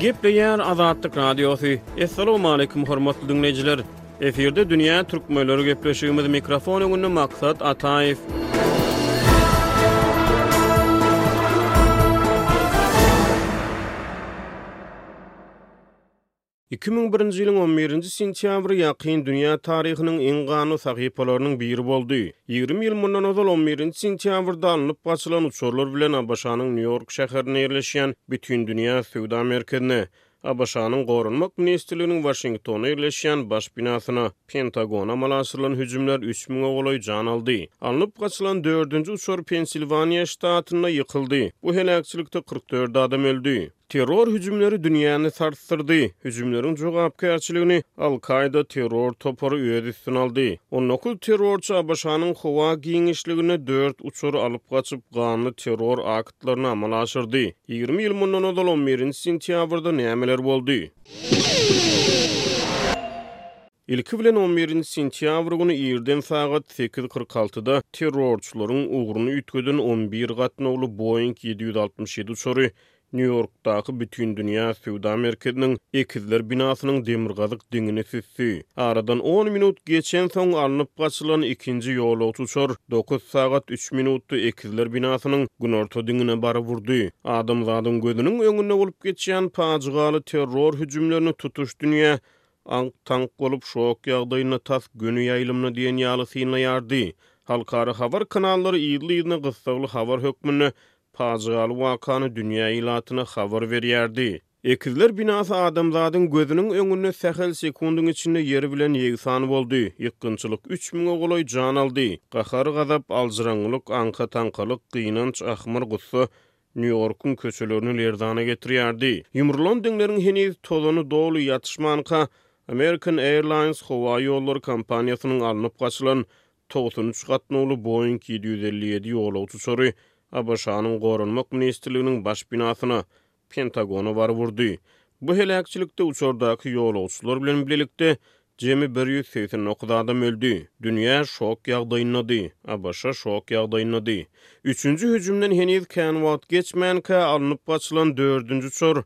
Gepleýär Azatlyk Radiosy. Assalamualaikum hormatly dinleýjiler. Efirde dünýä türkmenleri gepleşigimiz mikrofon öňünde Maksat Ataýew. Iki müň birinji ýylyň on birinji sentýabry ýakyn dünýä taryhynyň iň ganly sahypalarynyň biri boldy. Ýigrimi ýyl mundan ozal on birinji sentýabrda alnyp gaçylan uçarlar bilen ABŞ-nyň Nýu-Ýork şäherinde ýerleşýän Bütindünýä söwda merkezine, ABŞ-nyň Goranmak ministrliginiň Waşingtonda ýerleşýän baş binasyna, Pentagona amala aşyrylan hüjümler üç müňe golaý jan aldy. Alnyp gaçylan dördünji uçar Pensilwaniýa ştatynda ýykyldy. Bu heläkçilikde kyrk dört adam öldi. Terror hüjümleri dünýäni sarsdyrdy. Hüjümleriň jogapkärçiligini Al-Kaýda terror topary öz üstüne aldy. On dokuz terrorçy ABŞ-nyň howa giňişliginde dört uçar alyp gaçyp, ganly terror aktlaryny amala aşyrdy. Ýigrimi ýyl mundan ozal on birinji sentýabrda nämeler boldy? Ilki bilen, on birinji sentýabr güni irden sagat sekiz kyrk altyda terrorçylaryň ugruny üýtgeden on bir gatnawly Boeing ýedi ýüz altmyş ýedi uçary Nýu-Ýorkdaky Bütindünýä söwda merkeziniň Ekizler binasynyň demirgazyk diňini süsdi. Aradan on minut geçensoň, alnyp gaçylan ikinji ýolagçy uçar dokuz sagat üç minutda Ekizler binasynyň günorta diňine baryp urdy. Adamzadyň gözüniň öňünde bolup geçýän pajygaly terror hüjümlerini tutuş dünýä aňk-taňk bolup, şok ýagdaýynda tas göni ýaýlymda diýen ýaly synlaýardy. Halkara habar kanallary yzly-yzyna gyssagly habar hökmünde pajygaly wakany dünýä ilatyna habar berýärdi. Ekizler binasy adamzadyň gözüniň öňünde sähel sekundyň içinde ýer bilen ýegsan boldy. Ýykgynçylyk üç müňe golaý jan aldy. Gahar-gazap, aljyraňňylyk, aňka-taňkalyk, gynanç, ahmyr, gussa, Nýu-Ýorkuň köçelerini lerzana getirýärdi. Ýumrulan diňleriň heniz tozany doly ýatyşmanka, American Airlines howa ýollary kompaniýasynyň alnyp gaçylan togsan üç gatnawly Boeing ýedi ýüz elli ýedi ýolagçy uçary ABŞ-nyň Goranmak ministrliginiň baş binasyna, Pentagona baryp urdy. Bu heläkçilikde uçardaky ýolagçylar bilen bilelikde Jemi bir ýüz segsen dokuz adam öldi. Dünýä şok ýagdaýyndady. ABŞ şok ýagdaýyndady. Üçünji hüjümden heniz kän wagt geçmänkä alnyp gaçylan dördünji uçar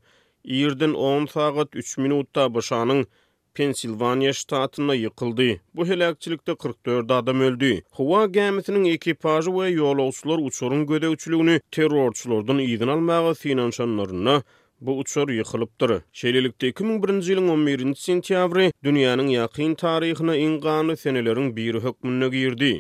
irden on sagat üç minutda ABŞ-nyň Pensilwaniýa ştatynda ýykyldy. Bu heläkçilikde kyrk dört adam öldi. Howa gämisiniň ekipažy we ýolagçylar uçaryň gözegçiligini terrorçylardan yzyna almaga synanyşanlarynda, Bu uçar ýykylypdyr. Şeýlelikde, iki müň birinji ýylyň on birinji sentýabry dünýäniň ýakyn taryhyna iň ganly seneleriň biri hökmünde girdi.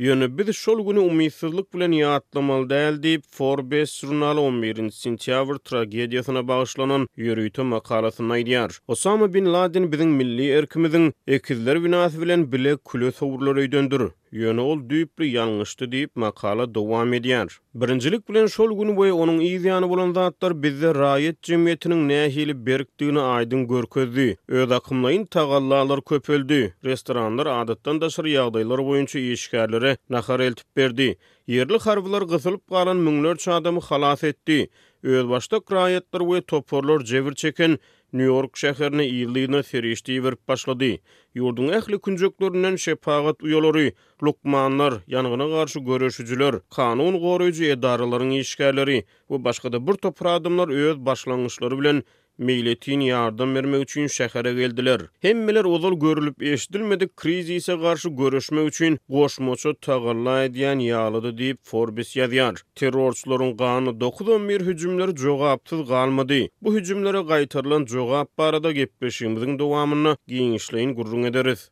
Ýöne biz şol güni umytsyzlyk bilen ýatlamaly däl diýip, Forbes žurnaly on birinji sentýabr tragediýasyna bagyşlanan ýörite makalasynda aýdýar. Osama bin Laden biziň milli erkimiziň ekizler binasy bilen bile küle sowrular öýdändir. Ýöne ol düýpli ýalňyşdy diýip, makala dowam edýär. Birinjilik bilen, şol gün we onuň yz ýany bolan zatlar bizde raýat jemgyýetiniň nähili berkdigini aýdyň görkezdi. Özakymlaýyn tagallalar köpeldi. Restoranlar adatdan daşary ýagdaýlar boýunça işgärlere nahar eltip berdi. Ýerli harbylar gysylyp galan müňlerçe adamy halas etdi. Özbaşdak raýatlar we toparlar jebir çeken Nýu-Ýork şäherine ýyl-ýylyna serişde iberip başlady. Ýurduň ähli künjeklerinden şepagat uýalary, lukmanlar, ýangyna garşy göreşijiler, kanun goraýjy edaralaryň işgärleri we başga-da bir topar adamlar öz başlangyçlary bilen meýletin ýardam bermek üçin şähere geldiler. Hemmeler ozal görülip-eşidilmedik krizise garşy göreşmek üçin goşmaça tagalla edýän ýalydy diýip, Forbes ýazýar. Terrorçylaryň ganly dokuz on bir hüjümleri jogapsyz galmady. Bu hüjümlere gaýtarylan jogap barada gepleşigimiziň dowamynda giňişleýin gürrüň ederis.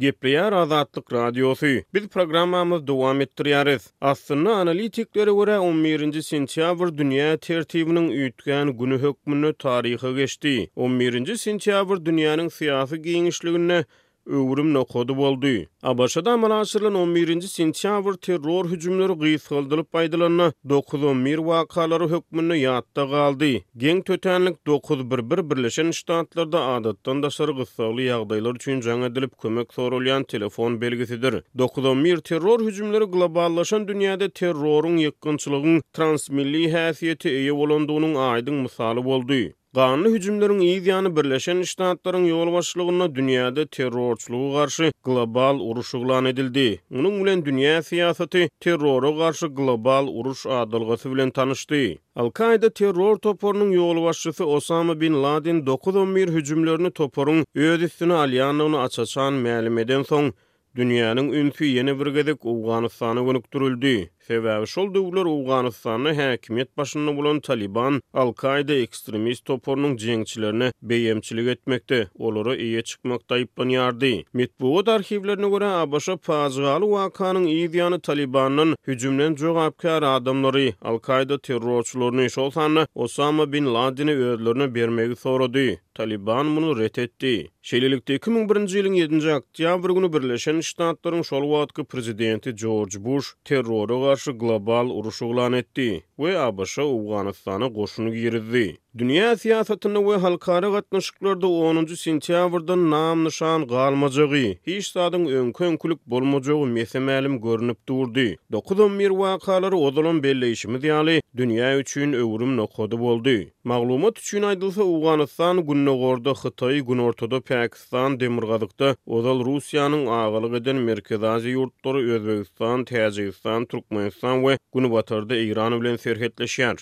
Gepleýär Azatlyk Radiosy, Biz programmamyzy dowam etdirýäris. Aslynda, analitiklere görä, on birinji sentýabr dünýä tertibiniň üýtgän güni hökmünde taryha geçdi. On birinji sentýabr dünýäniň syýasy giňişliginde öwrüm nokady boldy. ABŞ-da amala aşyrylan on birinji sentýabr terror hüjümleri gysgaldylyp aýdylanda, dokuz on bir wakalary hökmünde ýatda galdy. Geň tötänlik dokuz bir bir Birleşen Ştatlarda adatdan daşary gyssagly ýagdaýlar üçin jaň edilip, kömek soralýan telefon belgisidir. Dokuz on bir terror hüjümleri globallaşan dünýäde terroryň, ýykgynçylygyň transmilli häsiýete eýe bolandygynyň aýdyň mysaly boldy. Ganly hüjümleriň yz ýany Birleşen Ştatlaryň ýolbaşçylygynda dünýäde terrorçylyga garşy global uruş yglan edildi. Munuň bilen dünýä syýasaty Terrora garşy global uruş adalgasy bilen tanyşdy. Al-Kaýda terror toparynyň ýolbaşçysy Osama bin Laden dokuz on bir hüjümlerini toparyň öz üstüne alýandygyny aç-açan mälim edensoň, Dünýäniň ünsi ýene bir gezek Owganystana gönükdirildi. Sebäbi şol döwürler Owganystanda häkimiýet başynda bolan Taliban Al-Kaýda ekstremist toparynyň jeňçilerine beýemçilik etmekde, olara eýe çykmakda aýyplanýardy. Metbugat arhiwlerine görä, ABŞ pajygaly wakanyň yz ýany Talibandan hüjümden jogapkär adamlary, Al-Kaýda terrorçylaryny, şol sanda Osama bin Ladeni özlerine bermegi sorady. Talyban muny ret etdi. Şeýlelikde, iki müň birinji ýylyň ýedinji oktýabr güni Birleşen Ştatlaryň şol wagtky prezidenti Jorj Buş terrora garşy global uruş yglan etdi we ABŞ Owganystana goşun girizdi. Dünýä syýasatynda we halkara gatnaşyklarda onunjy sentýabrdan nam-nyşan galmajagy, hiç zadyň öňki-öňkülik bolmajagy mese-mälim görnüp durdy. Dokuz on bir wakalary ozalam belleýşimiz ýaly, dünýä üçin öwrüm nokady boldy. Maglumat üçin aýdylsa, Owganystan, Gündogarda Hytaý, Günortada Pakistan, Demirgazykda ozal Russiýanyň agalyk eden Merkezi Aziýa ýurtlary, Özbegistan, Täjigistan, Türkmenistan we Günbatarda Eýran bilen serhetleşýär.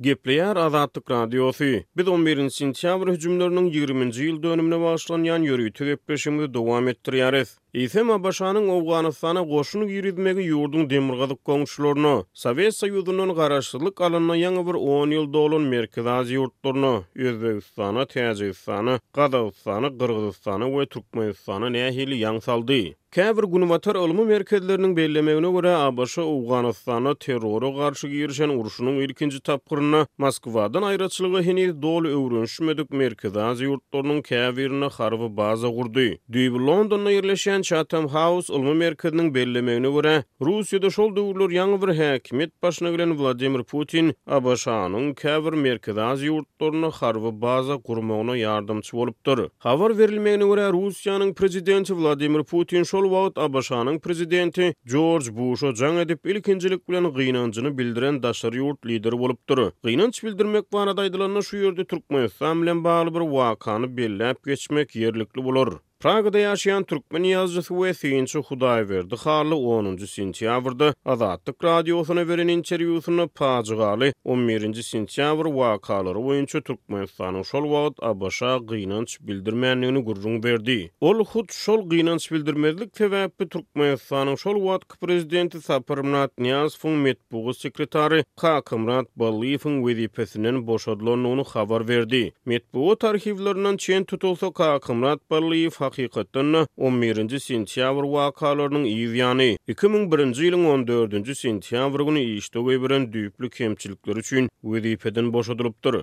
Gepleýär Azatlyk Radiosy, Biz on birinji sentýabr hüjümleriniň ýigriminji ýyl dönümine bagyşlanýan ýörite gepleşigimizi dowam etdirýäris. Eýsem, ABŞ-nyň Owganystana goşun girizmegi ýurduň demirgazyk goňşularyna, Sowet Soýuzyndan garaşsyzlyk alanyna ýaňy bir on ýyl dolan Merkezi Aziýa ýurtlaryna, Özbegistana, Täjigistana, Gazagystana, Gyrgyzystana we Türkmenistana nähili ýaň saldy? Käbir günbatar ylmy merkezleriniň bellemegine görä, ABŞ Owganystanda terrora garşy girişen urşunyň ilkinji tapgyrynda Moskwadan aýraçylyga heniz doly öwrenişmedik Merkezi Aziýa ýurtlarynyň käbirinde harby baza gurdy. Düýbi Londonda ýerleşýän Chatham House ylmy merkeziniň bellemegine görä, Russiýada şol döwürler ýaňy bir häkimiýet başyna gelen Wladimir Putin ABŞ-nyň käbir Merkezi Aziýa ýurtlarynda harby baza gurmagyna ýardamçy bolupdyr. Habar berilmegine görä, Russiýanyň prezidenti Wladimir Putin şol wagt ABŞ-nyň prezidenti Jorj Buşa jaň edip, ilkinjilik bilen gynanjyny bildiren daşary ýurt lideri bolupdyr. Gynanç bildirmek barada aýdylanda, şu ýerde Türkmenistan bilen bagly bir wakany belläp geçmek ýerlikli bolar. Pragada ýaşaýan türkmen ýazyjysy we synçy Hudaýberdi Hally onunjy sentýabrda Azatlyk Radiosyna beren interwýusynda pajygaly on birinji sentýabr wakalary boýunça Türkmenistanyň şol wagt ABŞ-a gynanç bildirmändigini gürrüň berdi. Ol hut şol gynanç bildirmezlik sebäpli Türkmenistanyň şol wagtky prezidenti Saparmyrat Nyýazowyň metbugat sekretary Kakamyrat Ballyýewiň wezipesinden boşadylandygyny habar berdi. Metbugat arhiwlerinden çen tutulsa, Kakamyrat Ballyýew hakykatdan-da on birinji sentýabr wakalarynyň yz ýany, iki müň birinji ýylyň on dördünji sentýabr güni işde goýberen düýpli kemçilikleri üçin wezipeden boşadylypdyr.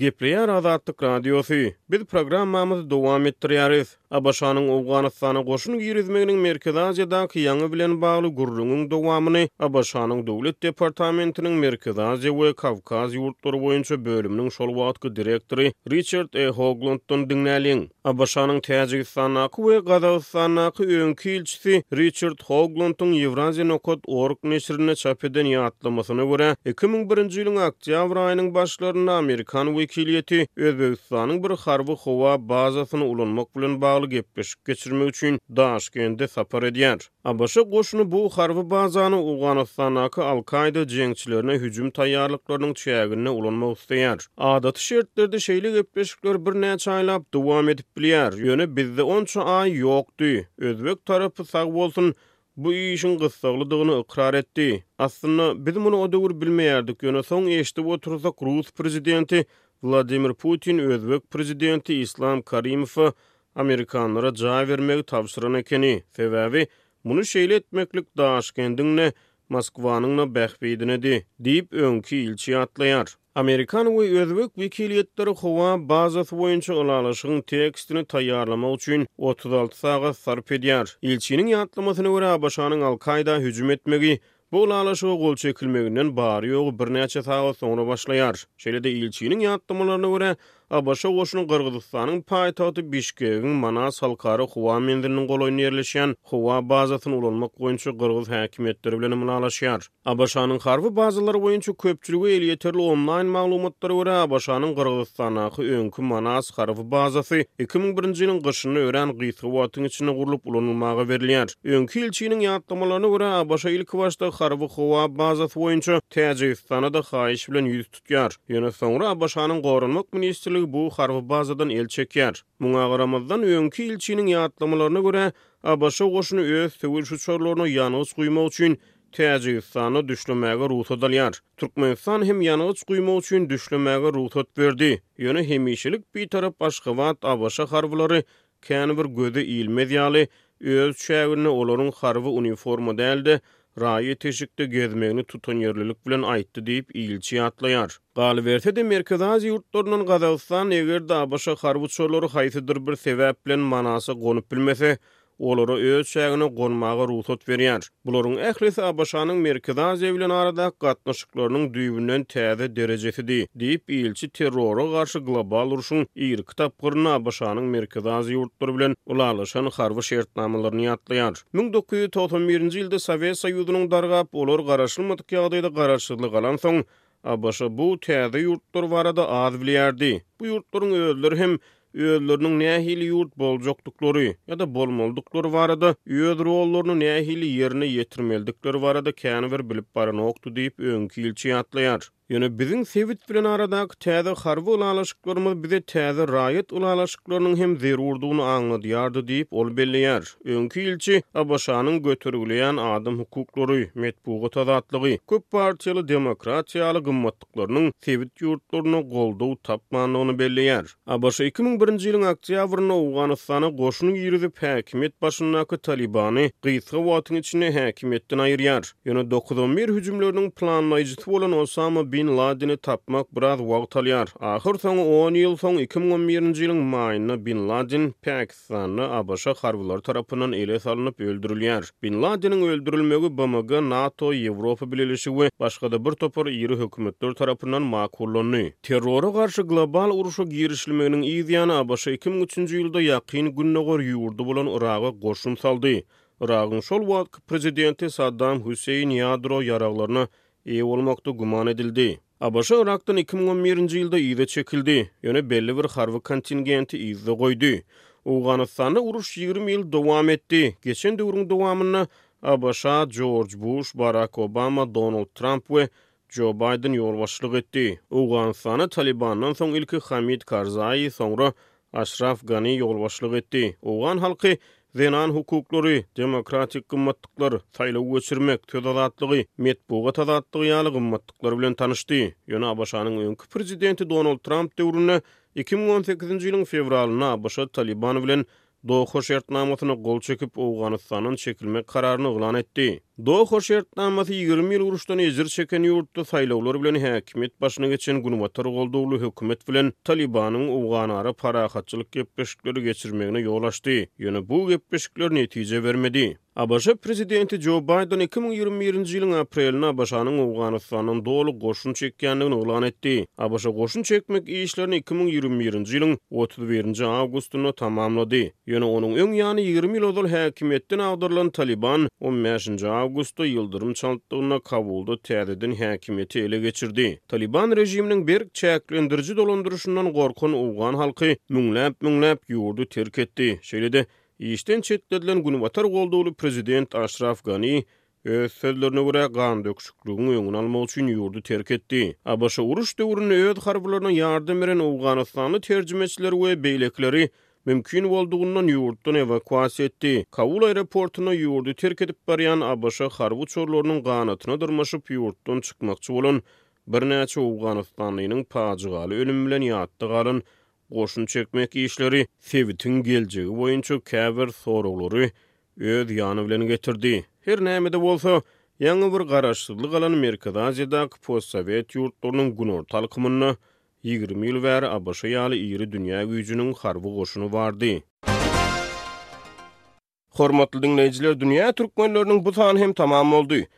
Gepleýär Azatlyk Radiosy, Biz programmamyzy dowam etdirýäris. ABŞ-nyň Owganystana goşun girizmeginiň Merkezi Aziýadaky ýangy bilen bagly gürrüňiň dowamyny ABŞ-nyň Döwlet departamentiniň Merkezi Aziýa we Kawkaz ýurtlary boýunça bölüminiň şol wagtky direktory Riçard E. Hoglunddan diňläliň. ABŞ-nyň Täjigistandaky we Gazagystandaky öňki ilçisi Riçard Hoglandyň Ýewraziýa Nokat. Org neşirinde çap eden ýatlamasyna görä, iki müň birinji ýylyň oktýabr aýynyň başlarynda amerikan wekiliýeti Özbegistanyň bir harby howa bazasyny ulanmak bilen bagly gepleşik geçirmek üçin Daşkende sapar edýär. ABŞ goşuny bu harby bazany Owganystandaky Al-Kaýda jeňçilerine hüjüm taýýarlyklarynyň çäginde ulanmak isleýär. Adaty şertlerde şeýle gepleşikler birnäçe aýlap dowam edip bilýär, ýöne bizde onça aý ýokdy. Özbek tarapy sag bolsun, bu işiň gyssaglydygyny ykrar etdi. Aslynda, biz muny o döwür bilmeýärdik, ýöne soň eşidip otursak, rus prezidenti Wladimir Putin özbek prezidenti Islam Karimowa amerikanlara jaý bermegi tabşyran ekeni, sebäbi muny şeýle etmeklik Daşkendiň-de, Moskwanyň-da bähbidinedi, diýip, öňki ilçi ýatlaýar. Amerikan we özbek wekiliýetleri howa bazasy boýunça ylalaşygyň tekstini taýýarlamak üçin otuz alty sagat sarp edýär. Ilçiniň ýatlamasyna görä, ABŞ-nyň Al-Kaýda hüjüm etmegi Bu ylalaşyga gol çekilmeginden bary-ýogy birnäçe sagat soňra başlaýar. Şeýle-de ilçiniň ýatlamalaryna görä, ABŞ goşuny Gyrgyzystanyň paýtagty Bişkegiň Manas halkara howa menziliniň golaýynda ýerleşýän howa bazasyny ulanmak boýunça gyrgyz häkimiýetleri bilen hem ylalaşýar. ABŞ-nyň harby bazalary boýunça köpçülige elýeterli onlaýn maglumatlara görä, ABŞ-nyň Gyrgyzystandaky öňki Manas harby bazasy iki müň birinji ýylyň gyşynda örän gysga wagtyň içinde gurlup ulanylmaga berilýär. Öňki ilçiniň ýatlamalaryna görä, ABŞ ilkibaşda harby-howa bazasy boýunça Täjigistana-da haýyş bilen ýüz tutýar. Ýöne soňra ABŞ-nyň Goranmak ministrligi bu harby bazadan el çekýär. Muňa garamazdan, öňki ilçiniň ýatlamalaryna görä, ABŞ goşuny öz söweş uçarlaryna ýangyç guýmak üçin Täjigistana düşlemäge rugsat alýar. Türkmenistan hem ýangyç guýmak üçin düşlemäge rugsat berdi. Ýöne hemişelik Bitarap Aşgabat, ABŞ harbylary känbir göze ilmez ýaly, öz çäginde olaryň harby uniforma däl-de, raýat-eşikde gezmegini tutanýerlilik bilen aýtdy diýip, ilçi ýatlaýar. Galyberse-de, Merkezi Aziýa ýurtlaryndan Gazagystan, eger-de ABŞ harby uçarlary haýsydyr bir sebäp bilen Manasa gonup bilmese, olara öz çägine gonmaga rugsat berýär. Bularyň ählisi ABŞ-nyň Merkezi Aziýa bilen aradaky gatnaşyklarynyň düýbünden täze derejesidi, diýip, ilçi terrora garşy global urşuň irki tapgyrynda ABŞ-nyň Merkezi Aziýa ýurtlary bilen ylalaşan harby şertnamalaryny ýatlaýar. Müň dokuz ýüz togsan birinji ýylda Sowet Soýuzynyň dargap, olar garaşylmadyk ýagdaýda garaşsyzlyk alansoň, ABŞ bu täze ýurtlar barada az bilýärdi. Bu ýurtlaryň özleri hem özleriniň nähili ýurt boljakdyklary ýa-da bolmalydyklary barada, öz rollaryny nähili ýerine ýetirmelidikleri barada kän bir bilip baranokdy diýip, öňki ilçi ýatlaýar. Ýöne biziň sebit bilen aradaky täze harby ylalaşyklarymyz bize täze raýat ylalaşyklarynyň hem zerurdygyny aňladýardy diýip, ol belleýär. Öňki ilçi ABŞ-nyň götergleýän adam hukuklary, metbugat azatlygy, köp partiýaly demokratiýa ýaly gymmatlyklarynyň sebit ýurtlarynda goldaw tapmandygyny belleýär. ABŞ iki müň birinji ýylyň oktýabrynda Owganystana goşun girizip, häkimiýet başyndaky Talibany gysga wagtyň içinde häkimiýetden aýyrýar. Ýöne dokuz on bir hüjümleriniň planlaýjysy bolan Osama bin Ladeni tapmak biraz wagt alýar. Ahyrsoňy on ýyl soň iki müň on birinji ýylyň maýynda bin Laden Pakistana Pakistanda ABŞ harbylary tarapyndan ele salnyp öldürilýär. Bin Ladeniň öldürilmegi BMG, NATO, Ýewropa Bileleşigi we başga-da bir topar iri hökümetler tarapyndan makullandy. Terrora garşy global urşa girişilmeginiň yz ýany ABŞ iki müň üçünji ýylda Ýakyn Gündogar ýurdy bolan Yraga goşun saldy. Yragyň şol wagtky prezidenti Saddam Hüseýin ýadro ýaraglaryna eýe bolmakda güman edildi. ABŞ Yrakdan iki müň on birinji ýylda yza çekildi, ýöne belli bir harby kontingenti yzda goýdy. Owganystanda uruş ýigrimi ýyl dowam etdi. Geçen döwrüň dowamynda ABŞ-a Jorj Buş, Barak Obama, Donald Tramp we Jo Baýden ýolbaşçylyk etdi. Owganystana Talibandan soň ilki Hamid Karzaýi, soňra Aşraf Gani ýolbaşçylyk etdi. Owgan halky zenan hukuklary, demokratik gymmatlyklar, saýlaw geçirmek, söz azatlygy, metbugat azatlygy ýaly gymmatlyklar bilen tanyşdy. Ýöne ABŞ-nyň öňki prezidenti Donald Tramp döwründe iki müň on sekizinji ýylyň fewralynda ABŞ Taliban bilen Doha şertnamasyna gol çekip, Owganystandan çekilmek kararyny yglan etdi. Doha şertnamasy ýigrimi ýyl uruşdan ejir çeken ýurtda saýlawlar bilen häkimiýet başyna geçen Günbatar goldawly hökümet bilen Talybanyň Owganara parahatçylyk gepleşikleri geçirmegine ýol açdy. Ýöne bu gepleşikler netije bermedi. ABŞ prezidenti Jo Baýden iki müň ýigrimi birinji ýylyň aprelinde ABŞ-nyň Owganystandan doly goşun çekýändigini yglan etdi. ABŞ goşun çekmek işlerini iki müň ýigrimi birinji ýylyň otuz birinji awgustynda tamamlady. Ýöne onuň öň ýany ýigrimi ýyl ozal häkimiýetden agdarylan Talyban on bäşinji awgustda ýyldyrym çaltdygynda Kabulda täzeden häkimiýeti ele geçirdi. Talyban režiminiň berk çäklendiriji dolandyryşyndan gorkan owgan halky müňläp-müňläp ýurdy terk etdi. Şeýle-de, işden çetledilen Günbatar goldawly prezident Aşraf Gani Öz sözlerine görä, gan döküşikligiň öňüni almak üçin ýurdy terk etdi. ABŞ uruş döwründe öz harbylaryna ýardam beren owganystanly terjimeçileri we beýlekileri mümkin boldugyndan ýurtdan ewakuasiýa etdi. Kabul aeroportynda ýurdy terk edip barýan ABŞ harby uçarlarynyň ganatyna dyrmaşyp ýurtdan çykmakçy bolan birnäçe owganystanlynyň pajygaly ölümi bilen ýatda galan goşun çekmek işleri sebitiň geljegi boýunça käbir soraglary öz ýany bilen getirdi. Her näme-de bolsa, ýaňy bir garaşsyzlyk alan Merkezi Aziýadaky postsowet ýurtlarynyň günorta alkymynda ýigrimi ýyl bäri ABŞ ýaly iri dünýä güýjüniň harby goşuny bardy. Hormatly diňleýjiler, dünýä türkmenleriniň bu sany hem tamam boldy.